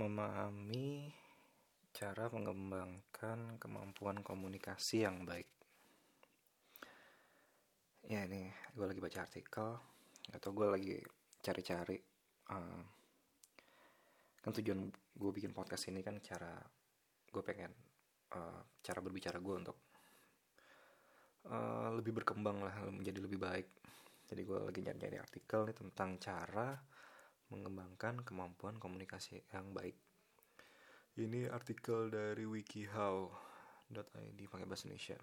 memahami cara mengembangkan kemampuan komunikasi yang baik. Ya ini gue lagi baca artikel atau gue lagi cari-cari. Uh, kan tujuan gue bikin podcast ini kan cara gue pengen uh, cara berbicara gue untuk uh, lebih berkembang lah menjadi lebih baik. Jadi gue lagi nyari-nyari artikel nih tentang cara mengembangkan kemampuan komunikasi yang baik. Ini artikel dari wikihow.id pakai bahasa Indonesia.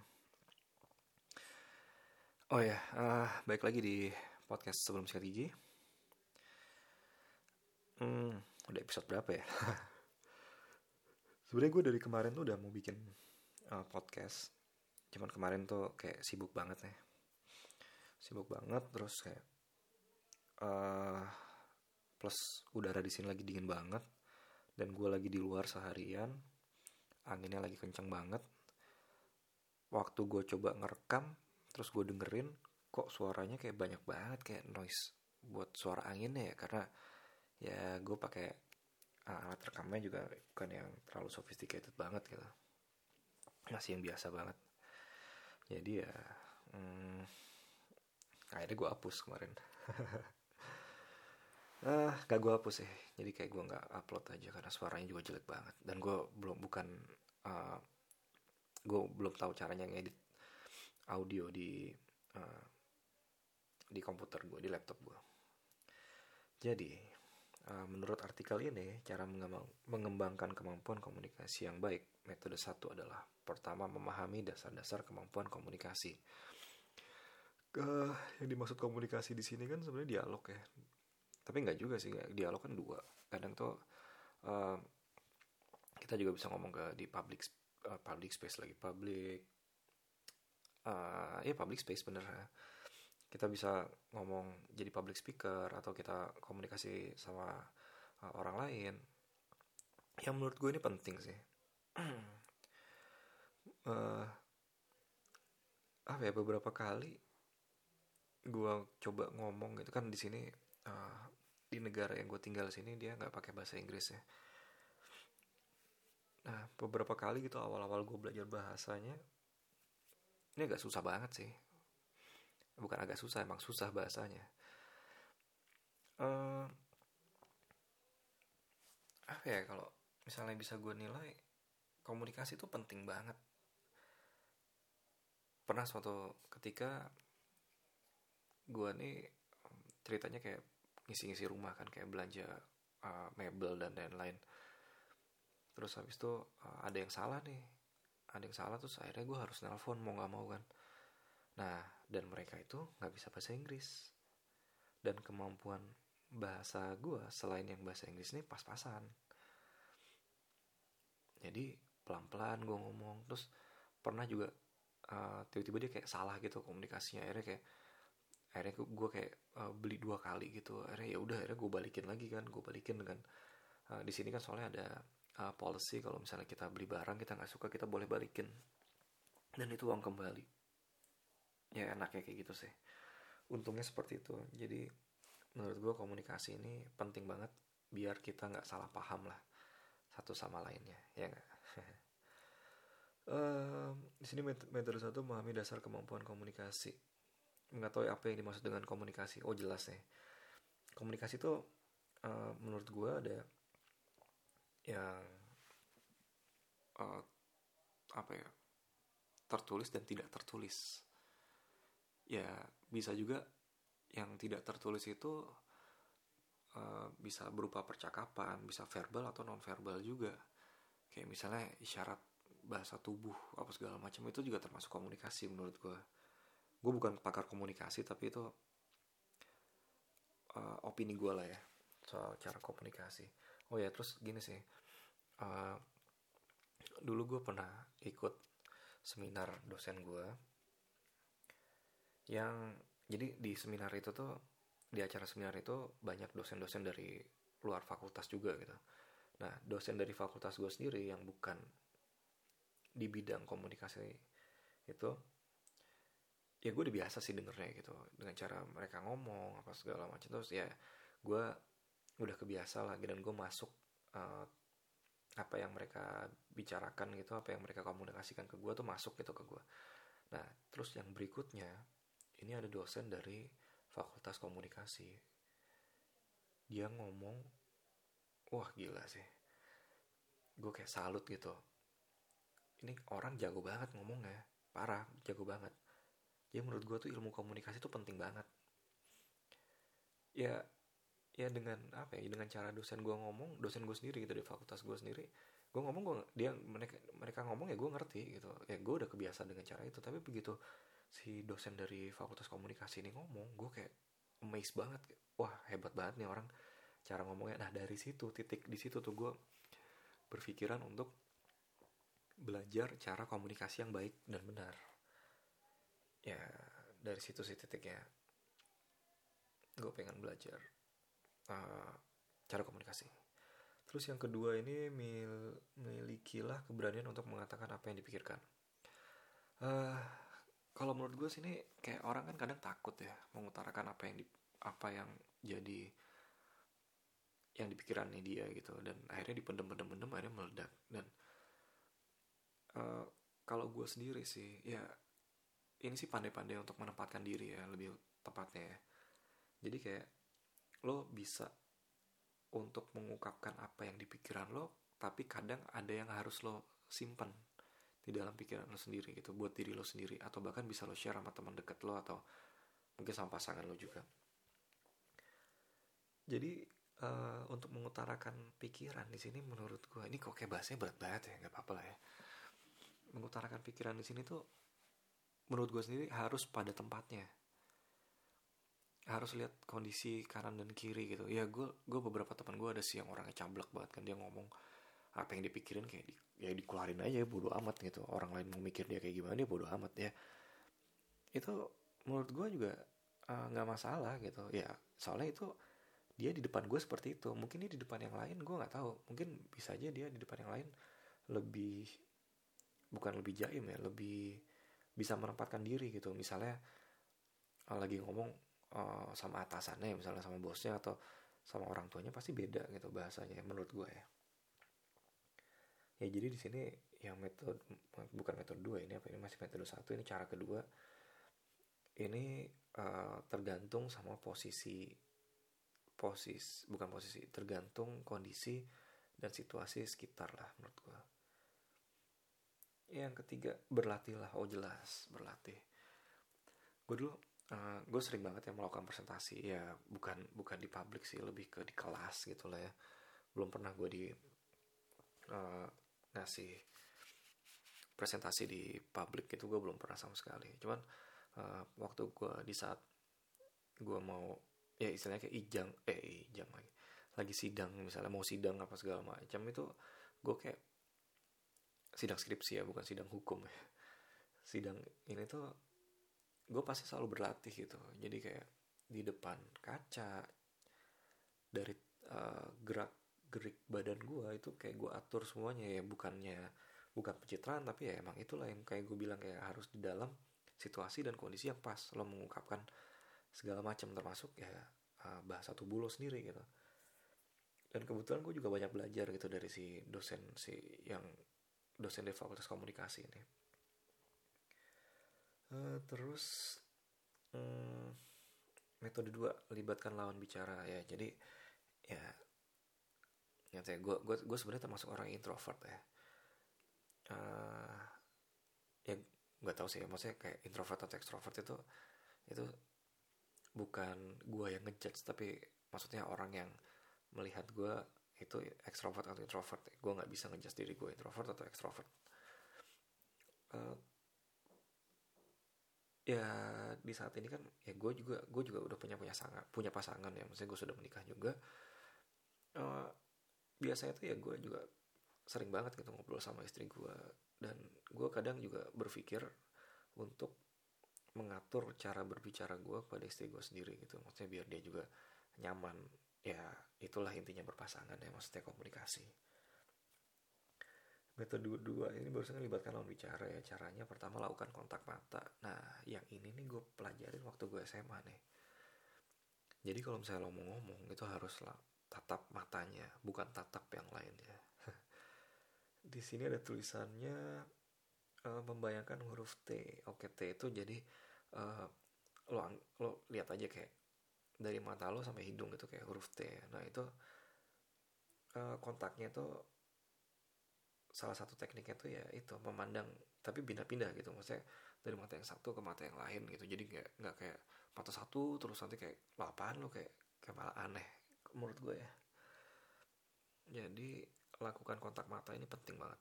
Oh ya, uh, baik lagi di podcast sebelum sikat gigi. Hmm, udah episode berapa ya? Sebenarnya gue dari kemarin tuh udah mau bikin uh, podcast. Cuman kemarin tuh kayak sibuk banget ya. Sibuk banget terus kayak uh, plus udara di sini lagi dingin banget. Dan gue lagi di luar seharian. Anginnya lagi kenceng banget. Waktu gue coba ngerekam terus gue dengerin kok suaranya kayak banyak banget kayak noise buat suara anginnya ya. Karena ya gue pakai uh, alat rekamnya juga bukan yang terlalu sophisticated banget gitu. Masih yang biasa banget. Jadi ya hmm, akhirnya gue hapus kemarin ah gak gue hapus sih. Jadi kayak gue nggak upload aja karena suaranya juga jelek banget. Dan gue belum bukan uh, gue belum tahu caranya ngedit audio di uh, di komputer gue di laptop gue jadi uh, menurut artikel ini cara mengembangkan kemampuan komunikasi yang baik metode satu adalah pertama memahami dasar-dasar kemampuan komunikasi. Uh, yang dimaksud komunikasi di sini kan sebenarnya dialog ya tapi nggak juga sih dialog kan dua. Kadang tuh uh, kita juga bisa ngomong ke di public uh, public space lagi public uh, ya public space bener. Ya kita bisa ngomong jadi public speaker atau kita komunikasi sama uh, orang lain. Yang menurut gue ini penting sih. Uh, apa ya beberapa kali gue coba ngomong gitu kan di sini uh, di negara yang gue tinggal sini dia nggak pakai bahasa Inggris ya. Nah beberapa kali gitu awal-awal gue belajar bahasanya ini agak susah banget sih. Bukan agak susah emang susah bahasanya. Uh, apa ya kalau misalnya bisa gue nilai komunikasi itu penting banget. Pernah suatu ketika gue nih ceritanya kayak ngisi-ngisi rumah kan kayak belanja uh, mebel dan lain-lain. Terus habis itu uh, ada yang salah nih. Ada yang salah terus akhirnya gue harus nelpon mau nggak mau kan. Nah dan mereka itu nggak bisa bahasa Inggris. Dan kemampuan bahasa gue selain yang bahasa Inggris ini pas-pasan. Jadi pelan-pelan gue ngomong. Terus pernah juga uh, tiba-tiba dia kayak salah gitu komunikasinya. Akhirnya kayak akhirnya gue kayak uh, beli dua kali gitu. Akhirnya ya udah akhirnya gue balikin lagi kan gue balikin dengan uh, di sini kan soalnya ada uh, policy kalau misalnya kita beli barang kita nggak suka kita boleh balikin. Dan itu uang kembali. Ya enaknya kayak gitu sih. Untungnya seperti itu. Jadi menurut gue komunikasi ini penting banget biar kita nggak salah paham lah satu sama lainnya ya nggak? Uh, di sini metode satu memahami dasar kemampuan komunikasi mengetahui apa yang dimaksud dengan komunikasi. Oh jelas nih komunikasi itu uh, menurut gue ada yang uh, apa ya tertulis dan tidak tertulis. Ya bisa juga yang tidak tertulis itu uh, bisa berupa percakapan bisa verbal atau non verbal juga. Kayak misalnya isyarat bahasa tubuh apa segala macam itu juga termasuk komunikasi menurut gue gue bukan pakar komunikasi tapi itu uh, opini gue lah ya soal cara komunikasi. Oh ya terus gini sih uh, dulu gue pernah ikut seminar dosen gue yang jadi di seminar itu tuh di acara seminar itu banyak dosen-dosen dari luar fakultas juga gitu. Nah dosen dari fakultas gue sendiri yang bukan di bidang komunikasi itu ya gue udah biasa sih dengernya gitu dengan cara mereka ngomong apa segala macam. Terus ya gue udah kebiasa lagi dan gue masuk uh, apa yang mereka bicarakan gitu apa yang mereka komunikasikan ke gue tuh masuk gitu ke gue nah terus yang berikutnya ini ada dosen dari fakultas komunikasi. Dia ngomong wah gila sih. Gue kayak salut gitu. Ini orang jago banget ngomongnya parah jago banget ya menurut gue tuh ilmu komunikasi tuh penting banget. Ya ya dengan apa ya dengan cara dosen gue ngomong dosen gue sendiri gitu di fakultas gue sendiri gue ngomong gue dia mereka mereka ngomong ya gue ngerti gitu. Ya gue udah kebiasaan dengan cara itu tapi begitu si dosen dari fakultas komunikasi ini ngomong gue kayak amazed banget. Wah hebat banget nih orang cara ngomongnya. Nah dari situ titik di situ tuh gue berpikiran untuk belajar cara komunikasi yang baik dan benar ya dari situ sih titiknya gue pengen belajar uh, cara komunikasi. Terus yang kedua ini mil milikilah keberanian untuk mengatakan apa yang dipikirkan. Uh, kalau menurut gue sini kayak orang kan kadang takut ya mengutarakan apa yang di, apa yang jadi yang dipikirannya dia gitu dan akhirnya dipendem-pendem-pendem akhirnya meledak dan uh, kalau gue sendiri sih ya ini sih pandai-pandai untuk menempatkan diri ya lebih tepatnya ya. Jadi kayak lo bisa untuk mengungkapkan apa yang di pikiran lo tapi kadang ada yang harus lo simpan di dalam pikiran lo sendiri gitu buat diri lo sendiri atau bahkan bisa lo share sama teman dekat lo atau mungkin sama pasangan lo juga. Jadi uh, untuk mengutarakan pikiran di sini menurut gue ini kok kayak bahasanya berat banget ya nggak apa-apa lah ya. Mengutarakan pikiran di sini tuh menurut gue sendiri harus pada tempatnya. Harus lihat kondisi kanan dan kiri gitu. Ya gue gue beberapa teman gue ada sih yang orangnya cablak banget kan. Dia ngomong apa yang dipikirin? Kayak di, ya dikeluarin aja bodoh amat gitu. Orang lain mau mikir dia kayak gimana dia bodoh amat ya. Itu menurut gue juga eh, nggak uh, masalah gitu. Ya soalnya itu dia di depan gue seperti itu. Mungkin dia di depan yang lain gue nggak tahu. Mungkin bisa aja dia di depan yang lain lebih bukan lebih jaim ya lebih bisa menempatkan diri gitu. Misalnya lagi ngomong uh, sama atasannya misalnya sama bosnya atau sama orang tuanya pasti beda gitu bahasanya menurut gue ya. Ya jadi di sini yang metode bukan metode dua ini apa ini masih metode satu ini cara kedua. Ini uh, tergantung sama posisi posis bukan posisi tergantung kondisi dan situasi sekitar lah menurut gue yang ketiga berlatihlah oh jelas berlatih. Gue dulu uh, eh, gue sering banget ya melakukan presentasi. Ya bukan bukan di publik sih lebih ke di kelas gitu lah ya. Belum pernah gue di uh, ngasih presentasi di publik itu gue belum pernah sama sekali. Cuman uh, waktu gue di saat gue mau ya istilahnya kayak ijang eh ijang lagi. Lagi sidang misalnya mau sidang apa segala macam itu gue kayak sidang skripsi ya bukan sidang hukum ya. Sidang ini tuh gue pasti selalu berlatih gitu. Jadi kayak di depan kaca dari uh, gerak gerik badan gue itu kayak gue atur semuanya ya. Bukannya bukan pencitraan tapi ya emang itulah yang kayak gue bilang kayak harus di dalam situasi dan kondisi yang pas. Lo mengungkapkan segala macam termasuk ya uh, bahasa tubuh lo sendiri gitu. Dan kebetulan gue juga banyak belajar gitu dari si dosen si yang dosen di fakultas komunikasi ini. Uh, terus um, metode dua libatkan lawan bicara. Ya jadi ya yang saya gue gue gue sebenarnya termasuk orang introvert ya. Uh, ya nggak tahu sih ya maksudnya kayak introvert atau extrovert itu itu bukan gue yang ngejudge tapi maksudnya orang yang melihat gue itu extrovert atau introvert. Gue nggak bisa ngejudge diri gue introvert atau extrovert. Uh, ya di saat ini kan ya gue juga gue juga udah punya punya sangat punya pasangan ya. Maksudnya gue sudah menikah juga. Uh, biasanya tuh ya gue juga sering banget gitu ngobrol sama istri gue dan gue kadang juga berpikir untuk mengatur cara berbicara gue kepada istri gue sendiri gitu. Maksudnya biar dia juga nyaman ya itulah intinya berpasangan ya maksudnya komunikasi. Metode dua ini barusan libatkan lawan bicara ya. Caranya pertama lakukan kontak mata. Nah yang ini nih gue pelajarin waktu gue SMA nih. Jadi kalau misalnya lo mau ngomong itu harus tatap matanya bukan tatap yang lain ya. Di sini ada tulisannya uh, membayangkan huruf T. Oke T itu jadi uh, lo lo lihat aja kayak dari mata lo sampai hidung gitu kayak huruf T. Nah itu uh, kontaknya itu salah satu tekniknya tuh ya itu memandang tapi pindah-pindah gitu. Maksudnya dari mata yang satu ke mata yang lain gitu. Jadi nggak nggak kayak mata satu terus nanti kayak apaan lo kayak kayak malah aneh menurut gue ya. Jadi lakukan kontak mata ini penting banget.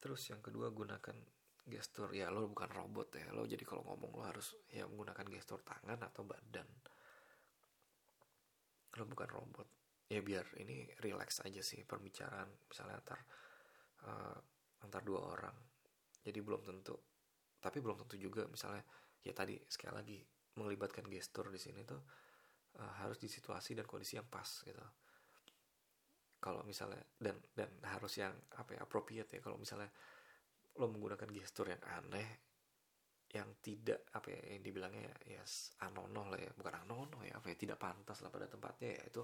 Terus yang kedua gunakan gestur ya lo bukan robot ya lo jadi kalau ngomong lo harus ya menggunakan gestur tangan atau badan. Lo bukan robot. Ya biar ini relax aja sih perbicaraan misalnya antar uh, antar dua orang. Jadi belum tentu tapi belum tentu juga misalnya ya tadi sekali lagi melibatkan gestur di sini tuh uh, harus di situasi dan kondisi yang pas gitu. Kalau misalnya dan dan harus yang apa ya appropriate ya. Kalau misalnya lo menggunakan gestur yang aneh yang tidak apa ya yang dibilangnya ya yes, anono lah ya bukan anono ya apa ya tidak pantas lah pada tempatnya ya itu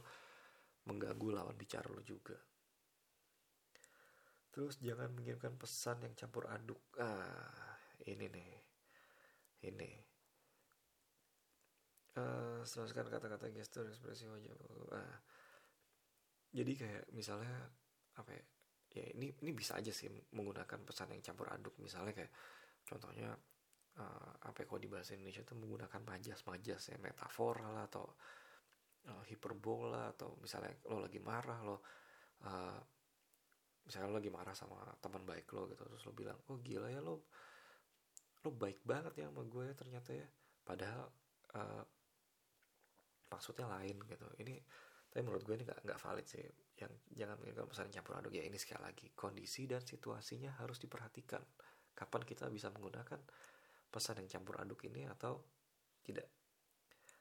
mengganggu lawan bicara lo juga. Terus jangan mengirimkan pesan yang campur aduk. Ah, ini nih. Ini. Uh, kata-kata gestur ekspresi wajah. Ah. Jadi kayak misalnya apa ya? Ya ini ini bisa aja sih menggunakan pesan yang campur aduk. Misalnya kayak contohnya uh, apa ya, kalau di bahasa Indonesia itu menggunakan majas-majas ya metafora lah atau uh, hiperbola atau misalnya lo lagi marah lo uh, misalnya lo lagi marah sama teman baik lo gitu terus lo bilang oh gila ya lo lo baik banget ya sama gue ya ternyata ya padahal uh, maksudnya lain gitu ini tapi menurut gue ini gak, nggak valid sih. Yang jangan mengingat pesan campur aduk. Ya ini sekali lagi. Kondisi dan situasinya harus diperhatikan. Kapan kita bisa menggunakan pesan yang campur aduk ini atau tidak.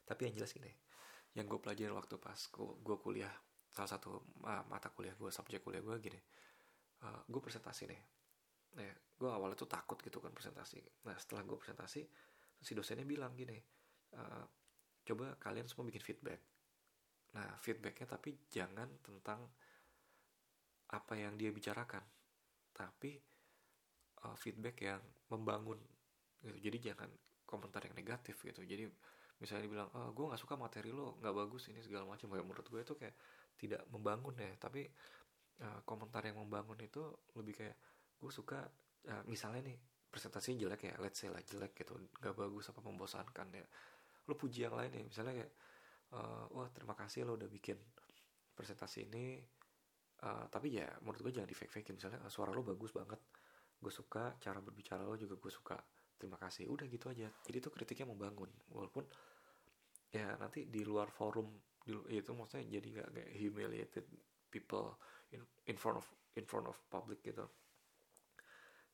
Tapi yang jelas gini. Yang gue pelajarin waktu pas gue kuliah salah satu uh, mata kuliah gue subjek kuliah gue gini. Uh, gue presentasi nih. Nah gue awalnya tuh takut gitu kan presentasi. Nah setelah gue presentasi si dosennya bilang gini uh, coba kalian semua bikin feedback nah feedbacknya tapi jangan tentang apa yang dia bicarakan tapi uh, feedback yang membangun gitu. Jadi jangan komentar yang negatif gitu. Jadi misalnya dibilang oh, gue nggak suka materi lo nggak bagus ini segala macam. Kayak menurut gue itu kayak tidak membangun ya. Tapi uh, komentar yang membangun itu lebih kayak gue suka uh, misalnya nih presentasinya jelek ya let's say lah jelek gitu. Nggak bagus apa membosankan ya. Lo puji yang lain ya. Misalnya kayak uh, wah terima kasih lo udah bikin presentasi ini. Uh, tapi ya menurut gue jangan di fake fakein misalnya suara lo bagus banget. Gue suka cara berbicara lo juga gue suka. Terima kasih. Udah gitu aja. Jadi itu kritiknya membangun. Walaupun ya nanti di luar forum di, itu maksudnya jadi nggak kayak humiliated people in, in front of in front of public gitu.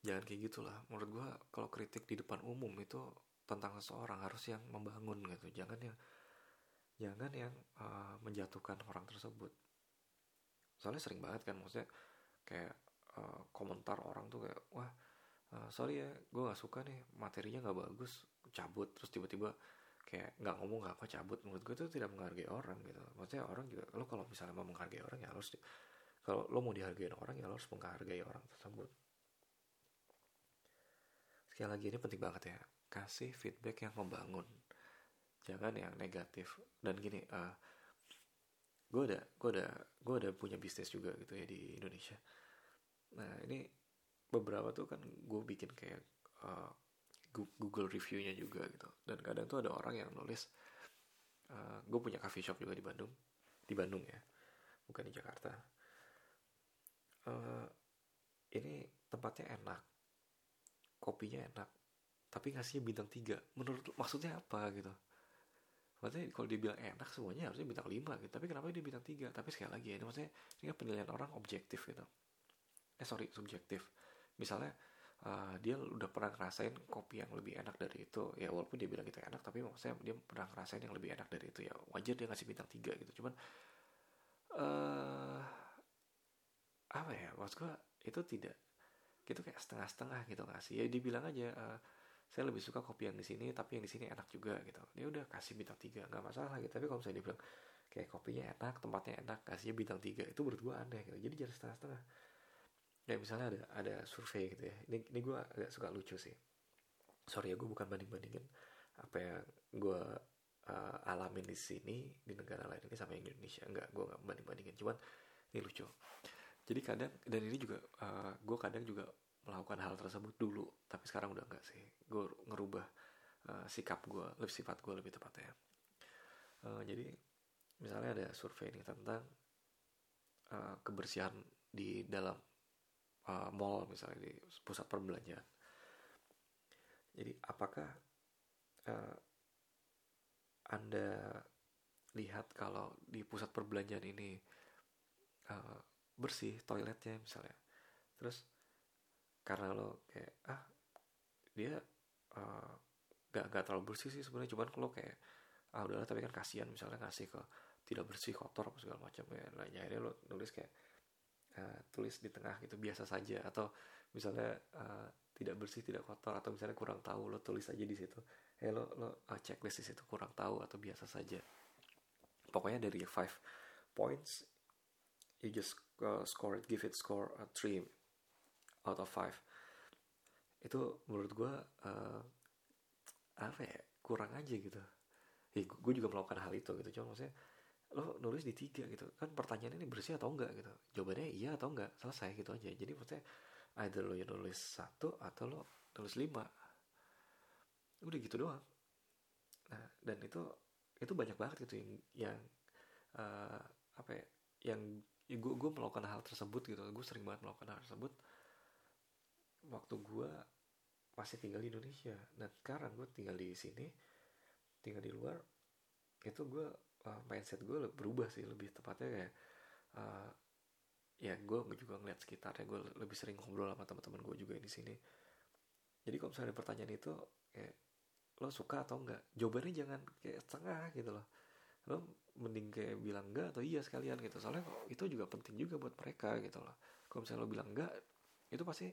Jangan kayak gitulah. Menurut gua kalau kritik di depan umum itu tentang seseorang harus yang membangun gitu. Jangan yang jangan yang uh, menjatuhkan orang tersebut. Soalnya sering banget kan maksudnya kayak uh, komentar orang tuh kayak wah uh, sorry ya gue nggak suka nih materinya nggak bagus cabut. Terus tiba-tiba kayak nggak ngomong nggak apa cabut. Menurut gue itu tidak menghargai orang gitu. Maksudnya orang juga lo kalau misalnya mau menghargai orang ya harus kalau lo mau dihargai orang ya lo harus menghargai orang tersebut. Sekali lagi ini penting banget ya kasih feedback yang membangun jangan yang negatif. Dan gini uh, eh, gue ada gue ada gue ada punya bisnis juga gitu ya di Indonesia. Nah ini beberapa tuh kan gue bikin kayak uh, Google reviewnya juga gitu. Dan kadang tuh ada orang yang nulis uh, eh, gue punya coffee shop juga di Bandung di Bandung ya bukan di Jakarta. Uh, ini tempatnya enak kopinya enak tapi ngasihnya bintang tiga. Menurut maksudnya apa gitu maksudnya kalau dia bilang enak semuanya harusnya bintang lima gitu. Tapi kenapa dia bintang tiga? Tapi sekali lagi ya ini maksudnya ini kan penilaian orang objektif gitu. Eh sorry subjektif. Misalnya uh, dia udah pernah ngerasain kopi yang lebih enak dari itu. Ya walaupun dia bilang itu enak tapi maksudnya dia pernah ngerasain yang lebih enak dari itu. Ya wajar dia ngasih bintang tiga gitu. Cuman uh, apa ya? Maksud gue itu tidak gitu kayak setengah-setengah gitu ngasih. Ya dibilang aja uh, saya lebih suka kopi yang di sini tapi yang di sini enak juga gitu. Dia udah kasih bintang tiga nggak masalah gitu. Tapi kalau misalnya dia bilang kayak kopinya enak tempatnya enak kasihnya bintang tiga itu menurut gue aneh gitu. Jadi jangan setengah-setengah. Ya misalnya ada ada survei gitu ya. Ini ini gue agak suka lucu sih. Sorry ya gue bukan banding bandingin apa yang gue uh, alamin di sini di negara lain ini sama yang di Indonesia. Enggak gue nggak banding bandingin cuman ini lucu. Jadi kadang dan ini juga uh, gue kadang juga melakukan hal tersebut dulu tapi sekarang udah enggak sih. Gue ngerubah uh, sikap gue lebih sifat gue lebih tepatnya. Uh, jadi misalnya ada survei ini tentang uh, kebersihan di dalam uh, mall misalnya di pusat perbelanjaan. Jadi apakah uh, anda lihat kalau di pusat perbelanjaan ini uh, bersih toiletnya misalnya, terus karena lo kayak ah dia uh, gak gak terlalu bersih sih sebenarnya. Cuman kalau kayak ah udahlah tapi kan kasihan misalnya ngasih ke tidak bersih kotor apa segala macam ya. Nah akhirnya lo nulis kayak uh, tulis di tengah gitu biasa saja. Atau misalnya uh, tidak bersih tidak kotor atau misalnya kurang tahu lo tulis aja di situ. Eh lo lo uh, checklist di situ kurang tahu atau biasa saja. Pokoknya dari five points you just uh, score it give it score a three out of five. Itu menurut gue uh, apa ya kurang aja gitu. Ya gue juga melakukan hal itu gitu. Cuma maksudnya lo nulis di tiga gitu. Kan pertanyaan ini bersih atau enggak gitu. Jawabannya iya atau enggak. Selesai gitu aja. Jadi maksudnya either lo yang nulis satu atau lo nulis lima. Udah gitu doang. Nah dan itu itu banyak banget gitu yang yang uh, apa ya yang ya gue gue melakukan hal tersebut gitu. Gue sering banget melakukan hal tersebut waktu gue masih tinggal di Indonesia. Dan sekarang gue tinggal di sini tinggal di luar itu gue uh, mindset gue berubah sih lebih tepatnya kayak uh, ya gue juga ngeliat sekitarnya gue lebih sering ngobrol sama teman-teman gue juga di sini. Jadi kalau misalnya pertanyaan itu kayak lo suka atau enggak? Jawabannya jangan kayak setengah gitu loh. Lo mending kayak bilang enggak atau iya sekalian gitu. Soalnya itu juga penting juga buat mereka gitu loh. Kalau misalnya lo bilang enggak itu pasti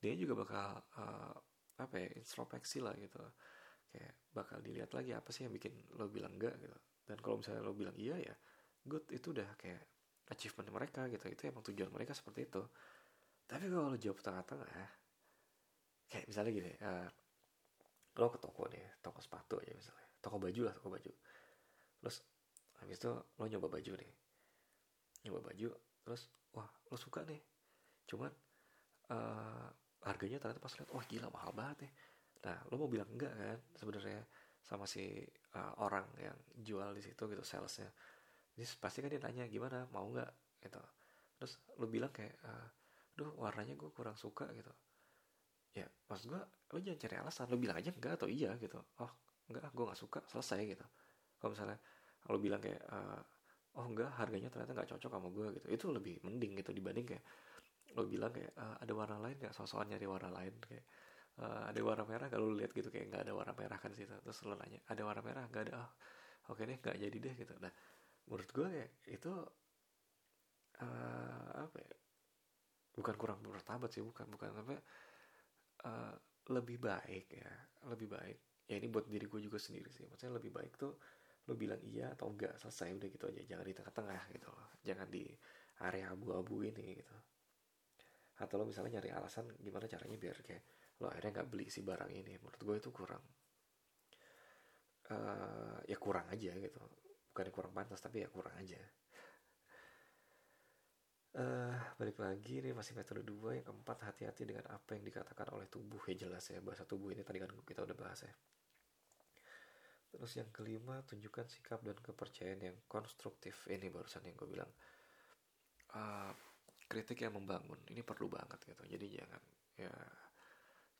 dia juga bakal uh, apa ya introspeksi lah gitu. Kayak bakal dilihat lagi apa sih yang bikin lo bilang enggak gitu. Dan kalau misalnya lo bilang iya ya good itu udah kayak achievement mereka gitu. Itu emang tujuan mereka seperti itu. Tapi kalau lo jawab tengah-tengah kayak misalnya gini uh, lo ke toko nih toko sepatu aja misalnya. Toko baju lah toko baju. Terus habis itu lo nyoba baju nih. Nyoba baju terus wah lo suka nih. Cuman uh, harganya ternyata pas lihat wah gila mahal banget nih. Nah lo mau bilang enggak kan sebenarnya sama si uh, orang yang jual di situ gitu salesnya. Ini pasti kan dia nanya gimana mau nggak gitu. Terus lu bilang kayak uh, duh warnanya gue kurang suka gitu. Ya maksud gue lu jangan cari alasan lu bilang aja enggak atau iya gitu. Oh enggak gue nggak suka selesai gitu. Kalau misalnya lu bilang kayak uh, oh enggak harganya ternyata nggak cocok sama gue gitu. Itu lebih mending gitu dibanding kayak lo bilang kayak uh, ada warna lain nggak? Soal nyari warna lain kayak uh, ada warna merah kalau lihat gitu kayak nggak ada warna merah kan situ. Terus lo nanya ada warna merah? Nggak ada. Oh, oke deh nggak jadi deh gitu. Nah menurut gue ya itu uh, apa ya bukan kurang bertabat sih bukan bukan apa uh, lebih baik ya lebih baik. Ya ini buat diri gue juga sendiri sih. Maksudnya lebih baik tuh lo bilang iya atau enggak selesai udah gitu aja. Jangan di tengah-tengah gitu loh. Jangan di area abu-abu ini gitu atau lo misalnya nyari alasan gimana caranya biar kayak lo akhirnya nggak beli si barang ini. Menurut gue itu kurang. Uh, ya kurang aja gitu. Bukan kurang pantas tapi ya kurang aja. Uh, balik lagi nih masih metode dua. Yang keempat hati-hati dengan apa yang dikatakan oleh tubuh. Ya jelas ya bahasa tubuh ini tadi kan kita udah bahas ya. Terus yang kelima tunjukkan sikap dan kepercayaan yang konstruktif. Ini barusan yang gue bilang. Uh, kritik yang membangun. Ini perlu banget gitu. Jadi jangan ya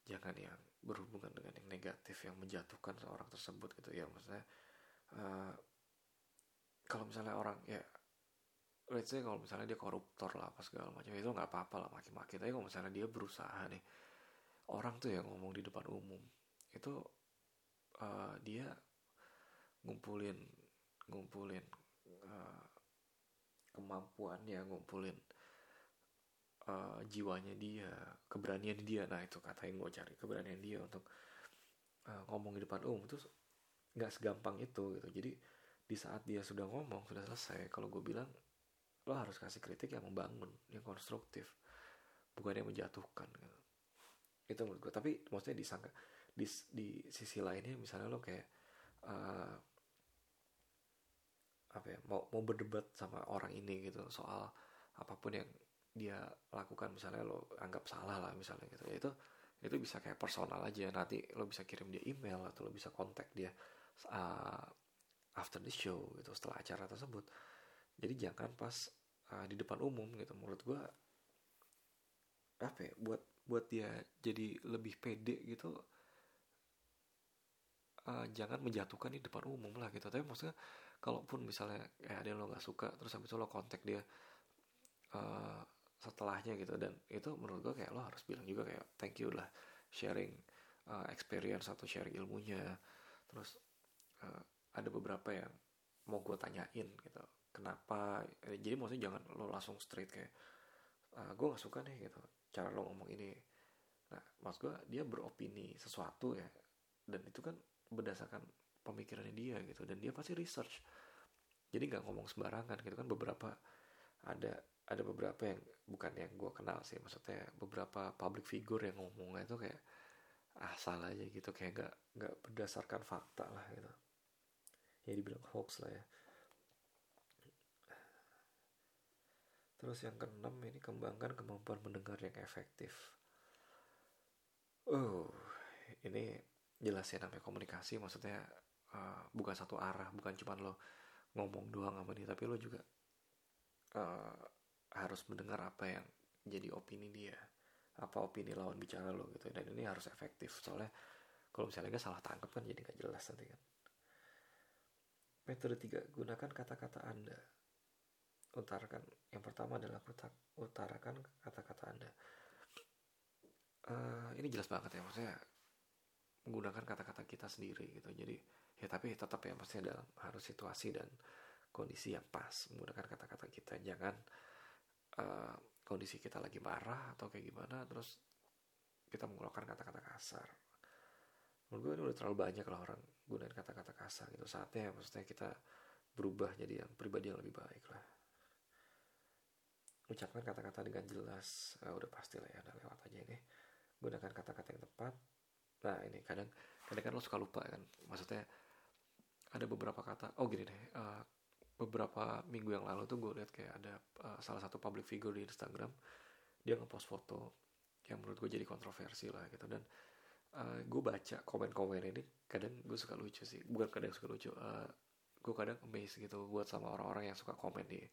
jangan yang berhubungan dengan yang negatif yang menjatuhkan seorang tersebut gitu. Ya maksudnya uh, kalau misalnya orang ya let's say kalau misalnya dia koruptor lah apa segala macam itu nggak apa-apa lah maki-maki. Tapi kalau misalnya dia berusaha nih orang tuh yang ngomong di depan umum itu uh, dia ngumpulin ngumpulin uh, kemampuannya ngumpulin uh, jiwanya dia keberanian dia. Nah itu kata yang gue cari keberanian dia untuk uh, ngomong di depan umum. Itu nggak segampang itu gitu. Jadi di saat dia sudah ngomong sudah selesai kalau gue bilang lo harus kasih kritik yang membangun yang konstruktif. Bukan yang menjatuhkan gitu. itu menurut gue tapi maksudnya disangka di di sisi lainnya misalnya lo kayak uh, apa ya mau mau berdebat sama orang ini gitu. Soal apa pun yang dia lakukan misalnya lo anggap salah lah misalnya gitu. Ya itu itu bisa kayak personal aja. Nanti lo bisa kirim dia email atau lo bisa kontak dia uh, after the show gitu setelah acara tersebut. Jadi jangan pas uh, di depan umum gitu. Menurut gue apa ya buat buat dia jadi lebih pede gitu uh, jangan menjatuhkan di depan umum lah gitu. Tapi maksudnya kalaupun misalnya kayak ada yang lo nggak suka terus habis itu lo kontak dia setelahnya gitu. Dan itu menurut gue kayak lo harus bilang juga kayak thank you lah sharing uh, experience atau sharing ilmunya. Terus uh, ada beberapa yang mau gue tanyain gitu kenapa? Eh, jadi maksudnya jangan lo langsung straight kayak uh, gue gak suka nih gitu. Cara lo ngomong ini. Nah maksud gue dia beropini sesuatu ya dan itu kan berdasarkan pemikirannya dia gitu dan dia pasti research. Jadi nggak ngomong sembarangan gitu kan. Beberapa ada ada beberapa yang bukan yang gue kenal sih maksudnya beberapa public figure yang ngomongnya itu kayak asal aja gitu. Kayak nggak nggak berdasarkan fakta lah gitu. Ya dibilang hoax lah ya. Terus yang keenam ini kembangkan kemampuan mendengar yang efektif. Oh ini jelasin namanya komunikasi maksudnya uh, bukan satu arah bukan cuma lo ngomong doang sama dia tapi lo juga uh, harus mendengar apa yang jadi opini dia. Apa opini lawan bicara lo gitu. Dan ini harus efektif. Soalnya kalau misalnya gak salah tangkap kan jadi gak jelas nanti kan. Metode tiga gunakan kata-kata anda. Utarakan. Yang pertama adalah utarakan kata-kata anda. Uh, ini jelas banget ya. Maksudnya menggunakan kata-kata kita sendiri gitu. Jadi ya tapi tetap ya maksudnya dalam harus situasi dan kondisi yang pas. Menggunakan kata-kata kita. Jangan uh, kondisi kita lagi marah atau kayak gimana terus kita mengeluarkan kata-kata kasar. Menurut gue ini udah terlalu banyak lah orang gunain kata-kata kasar gitu. Saatnya maksudnya kita berubah jadi yang pribadi yang lebih baik lah. Ucapkan kata-kata dengan jelas. Uh, udah pasti lah ya udah lewat aja ini. Gunakan kata-kata yang tepat. Nah ini kadang kadang kan lo suka lupa kan? Maksudnya ada beberapa kata oh gini deh uh, beberapa minggu yang lalu tuh gue lihat kayak ada uh, salah satu public figure di Instagram dia ngepost foto yang menurut gue jadi kontroversi lah gitu. Dan uh, gue baca komen-komen ini kadang gue suka lucu sih. Bukan kadang suka lucu uh, gue kadang amazed gitu buat sama orang-orang yang suka komen di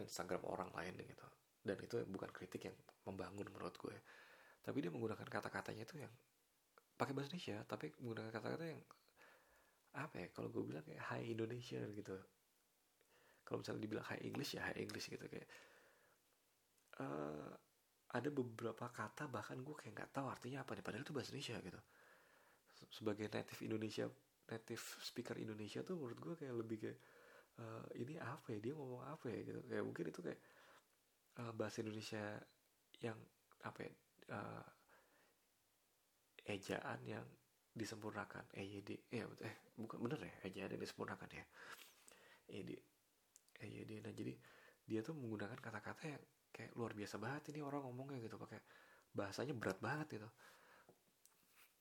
Instagram orang lain gitu. Dan itu bukan kritik yang membangun menurut gue tapi dia menggunakan kata-katanya itu yang pakai bahasa Indonesia tapi menggunakan kata-kata yang apa ya kalau gue bilang kayak High Indonesia gitu. Kalau misalnya dibilang High English ya High English gitu kayak uh, ada beberapa kata bahkan gue kayak nggak tahu artinya apa nih padahal itu bahasa Indonesia gitu. Sebagai native Indonesia native speaker Indonesia tuh menurut gue kayak lebih kayak uh, ini apa ya dia ngomong apa ya gitu. Kayak mungkin itu kayak uh, bahasa Indonesia yang apa ya uh, ejaan yang disempurnakan. EYD eh, eh bukan bener ya? Yang disempurnakan ya? EYD EYD nah jadi dia tuh menggunakan kata-kata yang kayak luar biasa banget ini orang ngomongnya gitu pakai bahasanya berat banget gitu.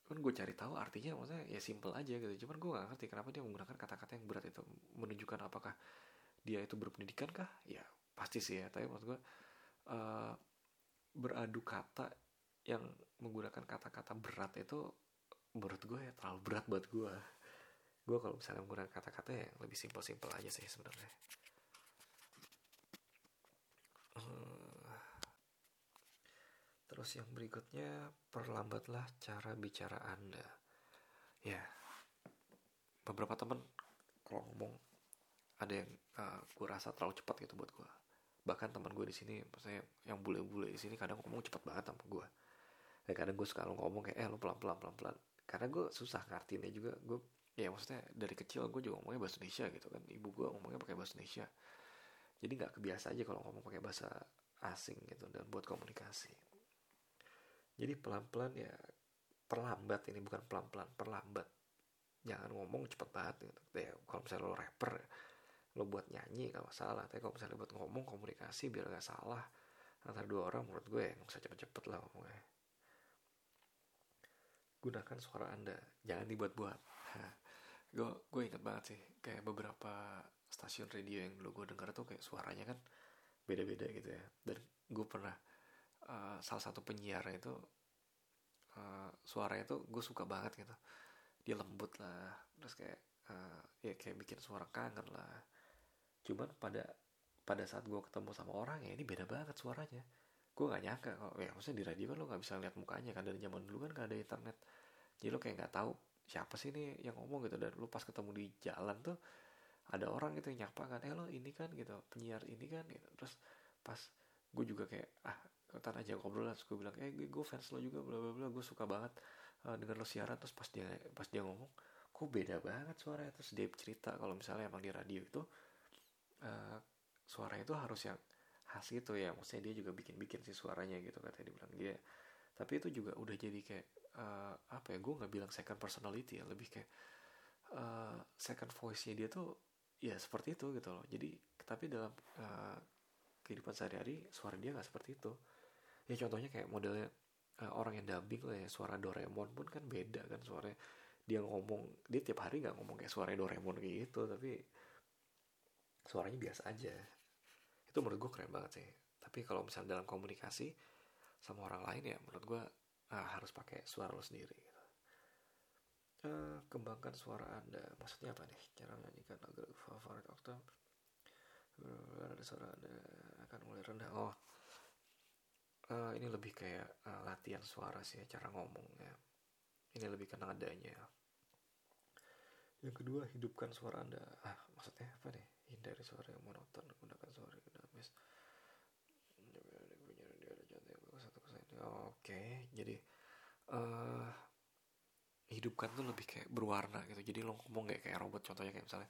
Kan gue cari tahu artinya maksudnya ya simple aja gitu. Cuman gue gak ngerti kenapa dia menggunakan kata-kata yang berat itu. Menunjukkan apakah dia itu berpendidikan kah? Ya pasti sih ya. Tapi maksud gue uh, beradu kata yang menggunakan kata-kata berat itu menurut gue ya terlalu berat buat gue. Gue kalau misalnya menggunakan kata-kata yang lebih simpel-simpel aja sih sebenarnya. Uh, terus yang berikutnya perlambatlah cara bicara anda. Ya beberapa temen kalau ngomong ada yang uh, gue rasa terlalu cepat gitu buat gue. Bahkan teman gue di sini maksudnya yang bule-bule di sini kadang ngomong cepat banget sama gue. Ya kadang gue suka ngomong kayak eh lo pelan-pelan pelan-pelan karena gue susah ngartiinnya juga. Gue ya maksudnya dari kecil gue juga ngomongnya bahasa Indonesia gitu kan. Ibu gue ngomongnya pakai bahasa Indonesia. Jadi nggak kebiasa aja kalau ngomong pakai bahasa asing gitu dan buat komunikasi. Jadi pelan-pelan ya perlambat ini bukan pelan-pelan perlambat. Jangan ngomong cepet banget gitu. Ya kalau misalnya lo rapper lo buat nyanyi gak masalah. Tapi kalau misalnya buat ngomong komunikasi biar gak salah antara dua orang menurut gue ya nggak usah cepet-cepet lah ngomongnya gunakan suara anda. Jangan dibuat-buat. Gue gue inget banget sih kayak beberapa stasiun radio yang dulu gue dengar tuh kayak suaranya kan beda-beda gitu ya. Dan gue pernah uh, salah satu penyiar itu uh, suaranya tuh gue suka banget gitu. Dia lembut lah terus kayak uh, ya kayak bikin suara kangen lah. Cuman pada pada saat gue ketemu sama orang ya ini beda banget suaranya gue nggak nyangka kok. Ya maksudnya di radio kan lo nggak bisa lihat mukanya kan. Dari zaman dulu kan gak ada internet. Jadi lo kayak nggak tahu siapa sih ini yang ngomong gitu. Dan lo pas ketemu di jalan tuh ada orang gitu yang nyapa kan eh lo ini kan gitu. Penyiar ini kan gitu. Terus pas gue juga kayak ah ntar aja ngobrol lah. Gue bilang eh gue fans lo juga bla bla bla. Gue suka banget uh, denger lo siaran. Terus pas dia pas dia ngomong kok beda banget suaranya. Terus dia cerita kalau misalnya emang di radio itu uh, suara itu harus yang khas gitu ya. Maksudnya dia juga bikin bikin sih suaranya gitu katanya dia bilang dia tapi itu juga udah jadi kayak uh, apa ya gue nggak bilang second personality ya lebih kayak uh, second voice nya dia tuh ya seperti itu gitu loh. Jadi tapi dalam uh, kehidupan sehari-hari suara dia nggak seperti itu. Ya contohnya kayak modelnya uh, orang yang dubbing lah ya suara Doraemon pun kan beda kan suaranya. Dia ngomong dia tiap hari nggak ngomong kayak suara Doraemon gitu tapi suaranya biasa aja itu menurut gue keren banget sih. Tapi kalau misalnya dalam komunikasi sama orang lain ya menurut gue ah, harus pakai suara lo sendiri gitu. uh, kembangkan suara anda. Maksudnya apa nih? Cara menyanyikan lagu favorit oktav ada suara anda akan mulai rendah. Oh. Uh, ini lebih kayak uh, latihan suara sih cara ngomong ya ini lebih ke nadanya. Yang kedua hidupkan suara anda. Ah maksudnya apa nih? Hindari suara yang monoton gunakan suara yang dinamis oke jadi uh, hidupkan tuh lebih kayak berwarna gitu. Jadi lo ngomong kayak kayak robot contohnya kayak misalnya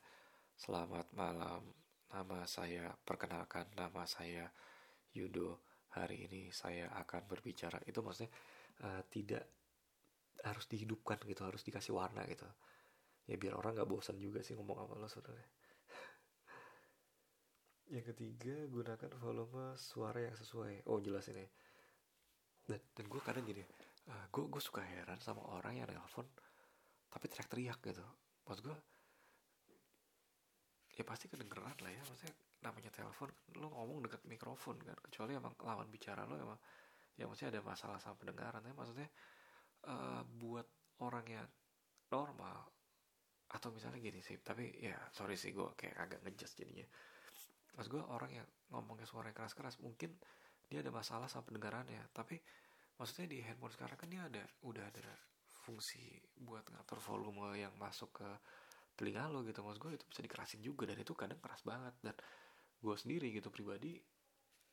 selamat malam nama saya perkenalkan nama saya Yudo. Hari ini saya akan berbicara. Itu maksudnya uh, tidak harus dihidupkan gitu harus dikasih warna gitu. Ya biar orang nggak bosan juga sih ngomong apa lo sebenarnya. Yang ketiga gunakan volume suara yang sesuai. Oh jelas ini dan dan gue kadang gini uh, eh, gue gue suka heran sama orang yang nelfon tapi teriak-teriak gitu. Maksud gue ya pasti kedengeran lah ya. Maksudnya namanya telepon lo ngomong dekat mikrofon kan. Kecuali emang lawan bicara lo emang ya maksudnya ada masalah sama pendengaran. Ya maksudnya uh, buat orang yang normal atau misalnya gini sih tapi ya sorry sih gue kayak agak ngejudge jadinya. Mas gue orang yang ngomongnya suara keras-keras mungkin dia ada masalah sama pendengarannya. Tapi maksudnya di handphone sekarang kan dia ada udah ada fungsi buat ngatur volume yang masuk ke telinga lo gitu. Mas gue itu bisa dikerasin juga dan itu kadang keras banget. Dan gue sendiri gitu pribadi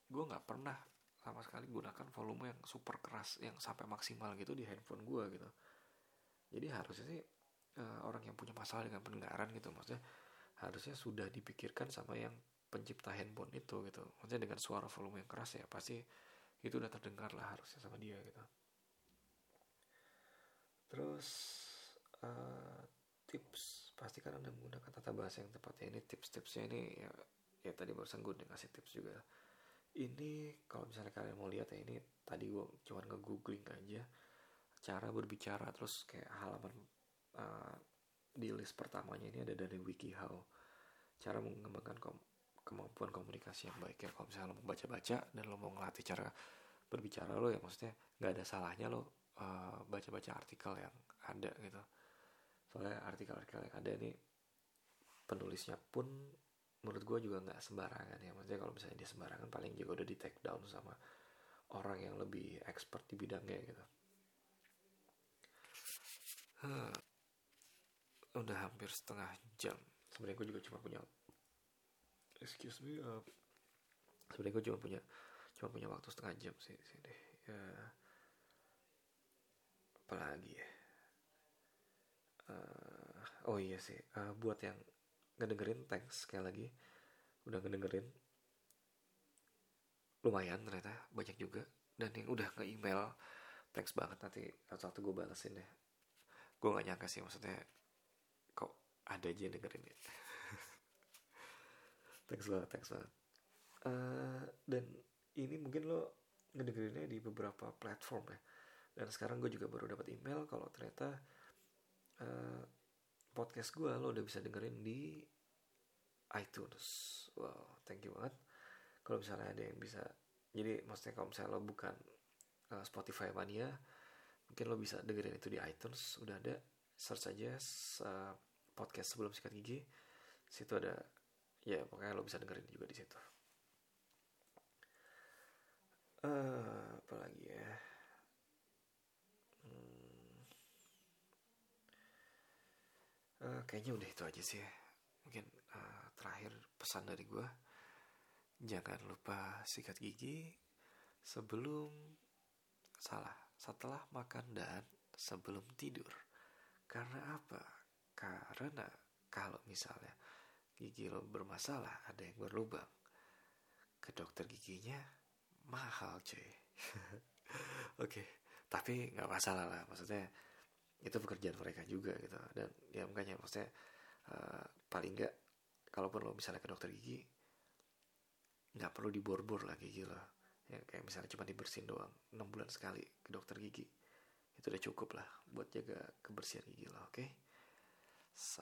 gue nggak pernah sama sekali gunakan volume yang super keras yang sampai maksimal gitu di handphone gue gitu. Jadi harusnya sih uh, orang yang punya masalah dengan pendengaran gitu maksudnya harusnya sudah dipikirkan sama yang pencipta handphone itu gitu. Maksudnya dengan suara volume yang keras ya pasti itu udah terdengar lah harusnya sama dia gitu. Terus uh, tips. Pastikan anda menggunakan tata bahasa yang tepat ya ini. Tips-tipsnya ini ya, ya tadi barusan gue udah ngasih tips juga. Ini kalau misalnya kalian mau lihat ya ini tadi gue cuma nge-googling aja cara berbicara. Terus kayak halaman uh, di list pertamanya ini ada dari WikiHow cara mengembangkan kom kemampuan komunikasi yang baik ya. Kalau misalnya lo mau baca-baca dan lo mau ngelatih cara berbicara lo ya maksudnya nggak ada salahnya lo uh, baca-baca artikel yang ada gitu. Soalnya artikel-artikel yang ada ini penulisnya pun menurut gue juga nggak sembarangan ya. Maksudnya kalau misalnya dia sembarangan paling juga udah di take down sama orang yang lebih expert di bidangnya gitu. Huh. udah hampir setengah jam. Sebenarnya gue juga cuma punya excuse me uh, sebenarnya gue cuma punya cuma punya waktu setengah jam sih deh ya apalagi ya? Uh, oh iya sih uh, buat yang ngedengerin thanks sekali lagi. Udah ngedengerin. Lumayan ternyata banyak juga. Dan yang udah nge-email thanks banget nanti satu-satu gue balesin deh gue gak nyangka sih maksudnya kok ada aja yang dengerin ya thanks banget thanks banget. Uh, dan ini mungkin lo ngedengerinnya di beberapa platform ya. Dan sekarang gue juga baru dapat email kalau ternyata uh, podcast gue lo udah bisa dengerin di iTunes. Wow thank you banget. Kalau misalnya ada yang bisa jadi maksudnya kalau misalnya lo bukan uh, Spotify mania mungkin lo bisa dengerin itu di iTunes. Udah ada search aja uh, podcast sebelum sikat gigi. Situ ada ya pokoknya lo bisa dengerin juga di situ. Uh, apa lagi ya? Hmm. uh, kayaknya udah itu aja sih mungkin uh, terakhir pesan dari gue jangan lupa sikat gigi sebelum salah setelah makan dan sebelum tidur. Karena apa? Karena kalau misalnya gigi lo bermasalah ada yang berlubang. Ke dokter giginya mahal cuy. Oke okay. tapi nggak masalah lah. Maksudnya itu pekerjaan mereka juga gitu. Dan ya makanya maksudnya uh, paling nggak kalaupun lo misalnya ke dokter gigi nggak perlu dibor-bor lah gigi lo. Ya kayak misalnya cuma dibersihin doang 6 bulan sekali ke dokter gigi. Itu udah cukup lah buat jaga kebersihan gigi lo oke? okay?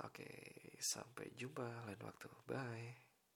Oke sampai jumpa lain waktu. Bye